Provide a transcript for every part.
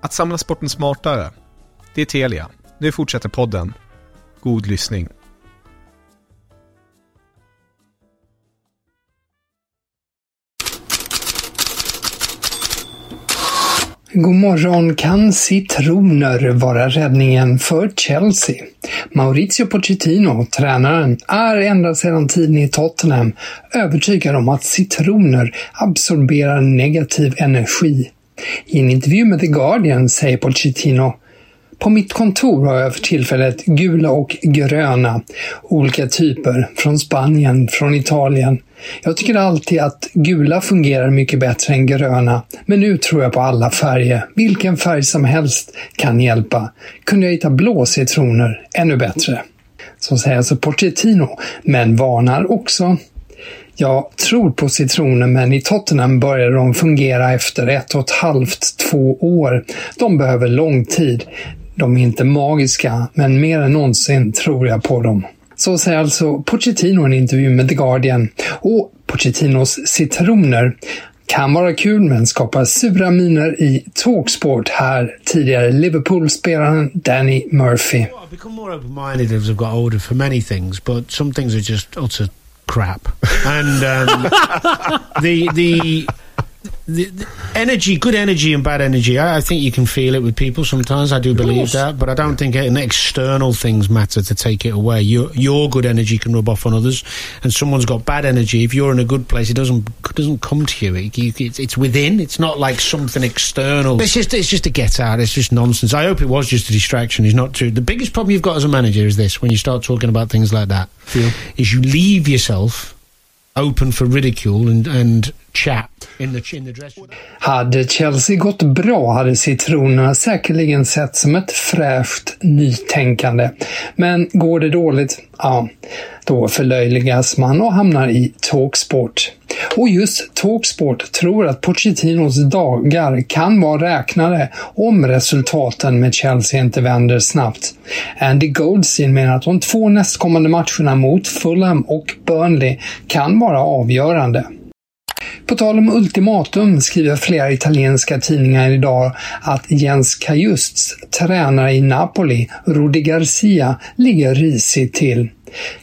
Att samla sporten smartare. Det är Telia. Nu fortsätter podden. God lyssning. God morgon kan citroner vara räddningen för Chelsea. Maurizio Pochettino, tränaren, är ända sedan tiden i Tottenham övertygad om att citroner absorberar negativ energi. I en intervju med The Guardian säger Pochettino på mitt kontor har jag för tillfället gula och gröna, olika typer, från Spanien, från Italien. Jag tycker alltid att gula fungerar mycket bättre än gröna, men nu tror jag på alla färger. Vilken färg som helst kan hjälpa. Kunde jag hitta blå citroner, ännu bättre. Så säger alltså Pochettino, men varnar också jag tror på citroner, men i Tottenham börjar de fungera efter ett och ett halvt, två år. De behöver lång tid. De är inte magiska, men mer än någonsin tror jag på dem. Så säger alltså Pochettino i en intervju med The Guardian. Och Pochettinos citroner kan vara kul men skapar sura miner i Talksport här tidigare Liverpool-spelaren Danny Murphy. I've crap, and um, the the the, the energy, good energy and bad energy. I, I, think you can feel it with people sometimes. I do believe that, but I don't think it, external things matter to take it away. Your your good energy can rub off on others, and someone's got bad energy. If you're in a good place, it doesn't doesn't come to you. It, you it's, it's within. It's not like something external. It's just it's just a get out. It's just nonsense. I hope it was just a distraction. It's not true. The biggest problem you've got as a manager is this: when you start talking about things like that, Feel. is you leave yourself open for ridicule and and chat in the in the dressing room. Hade Chelsea gått bra hade citronerna säkerligen sett som ett fräscht nytänkande. Men går det dåligt, ja, då förlöjligas man och hamnar i Talksport. Och just Talksport tror att Pochettinos dagar kan vara räknade om resultaten med Chelsea inte vänder snabbt. Andy Goldstein menar att de två nästkommande matcherna mot Fulham och Burnley kan vara avgörande. På tal om ultimatum skriver flera italienska tidningar idag att Jens Kajusts tränare i Napoli, Rudi Garcia, ligger risigt till.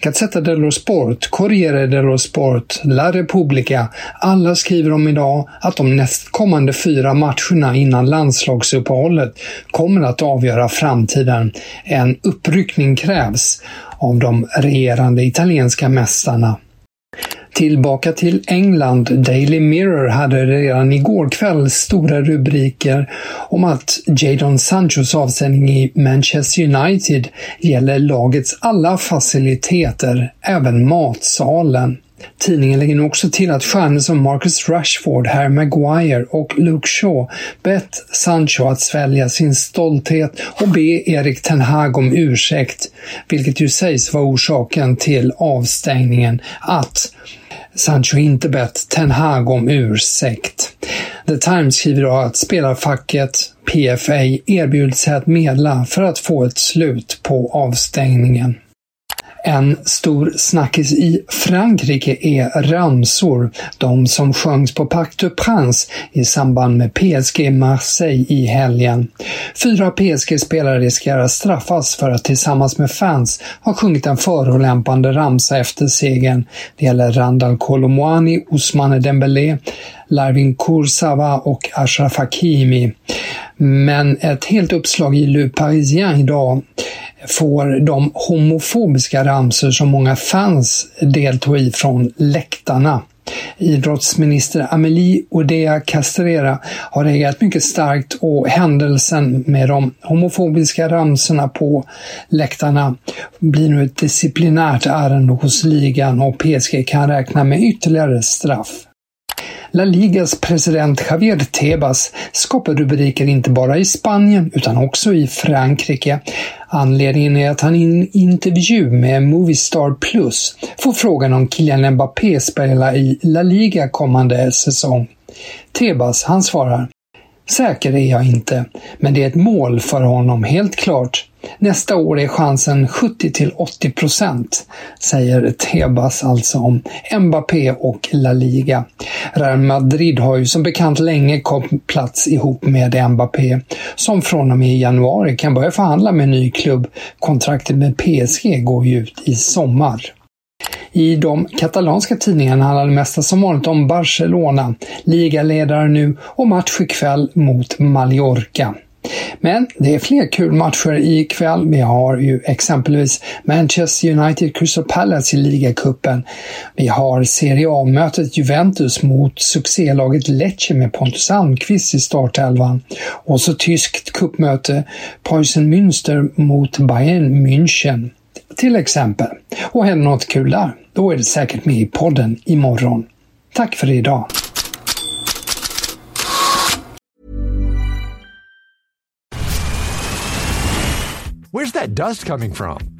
Gazzetta dello Sport, Corriere dello Sport, La Repubblica, alla skriver om idag att de nästkommande fyra matcherna innan landslagsuppehållet kommer att avgöra framtiden. En uppryckning krävs av de regerande italienska mästarna. Tillbaka till England. Daily Mirror hade redan igår kväll stora rubriker om att Jadon Sanchos avsändning i Manchester United gäller lagets alla faciliteter, även matsalen. Tidningen lägger nu också till att stjärnor som Marcus Rashford, Harry Maguire och Luke Shaw bett Sancho att svälja sin stolthet och be Erik Ten Hag om ursäkt, vilket ju sägs vara orsaken till avstängningen, att Sancho inte bett Ten Hag om ursäkt. The Times skriver då att spelarfacket PFA erbjudit sig att medla för att få ett slut på avstängningen. En stor snackis i Frankrike är ramsor, de som sjöngs på Parc de Prince i samband med PSG Marseille i helgen. Fyra PSG-spelare riskerar att straffas för att tillsammans med fans ha sjungit en förolämpande ramsa efter segern. Det gäller Randal Kolomouani, Ousmane Dembélé, Larvin Kursava och Ashraf Hakimi. Men ett helt uppslag i Le Parisien idag får de homofobiska ramsor som många fans deltog i från läktarna. Idrottsminister Amelie Odea Castrera har reagerat mycket starkt och händelsen med de homofobiska ramsorna på läktarna blir nu ett disciplinärt ärende hos ligan och PSG kan räkna med ytterligare straff. La Ligas president Javier Tebas skapar rubriker inte bara i Spanien utan också i Frankrike. Anledningen är att han i en intervju med Movistar Plus får frågan om Kylian Mbappé spelar i La Liga kommande säsong. Tebas, han svarar Säker är jag inte, men det är ett mål för honom, helt klart. Nästa år är chansen 70 till 80 procent, säger Tebas alltså om Mbappé och La Liga. Real Madrid har ju som bekant länge kopplats ihop med Mbappé, som från och med januari kan börja förhandla med en ny klubb. Kontraktet med PSG går ju ut i sommar. I de katalanska tidningarna handlar det mesta som vanligt om Barcelona, ligaledare nu och match ikväll mot Mallorca. Men det är fler kul matcher ikväll. Vi har ju exempelvis Manchester United Crystal Palace i ligacupen. Vi har Serie A-mötet Juventus mot succélaget Lecce med Pontus Almqvist i startelvan. Och så tyskt kuppmöte Preussen Münster mot Bayern München till exempel. Och händer något kul där, då är det säkert med i podden imorgon. Tack för idag! Where's that dust coming from?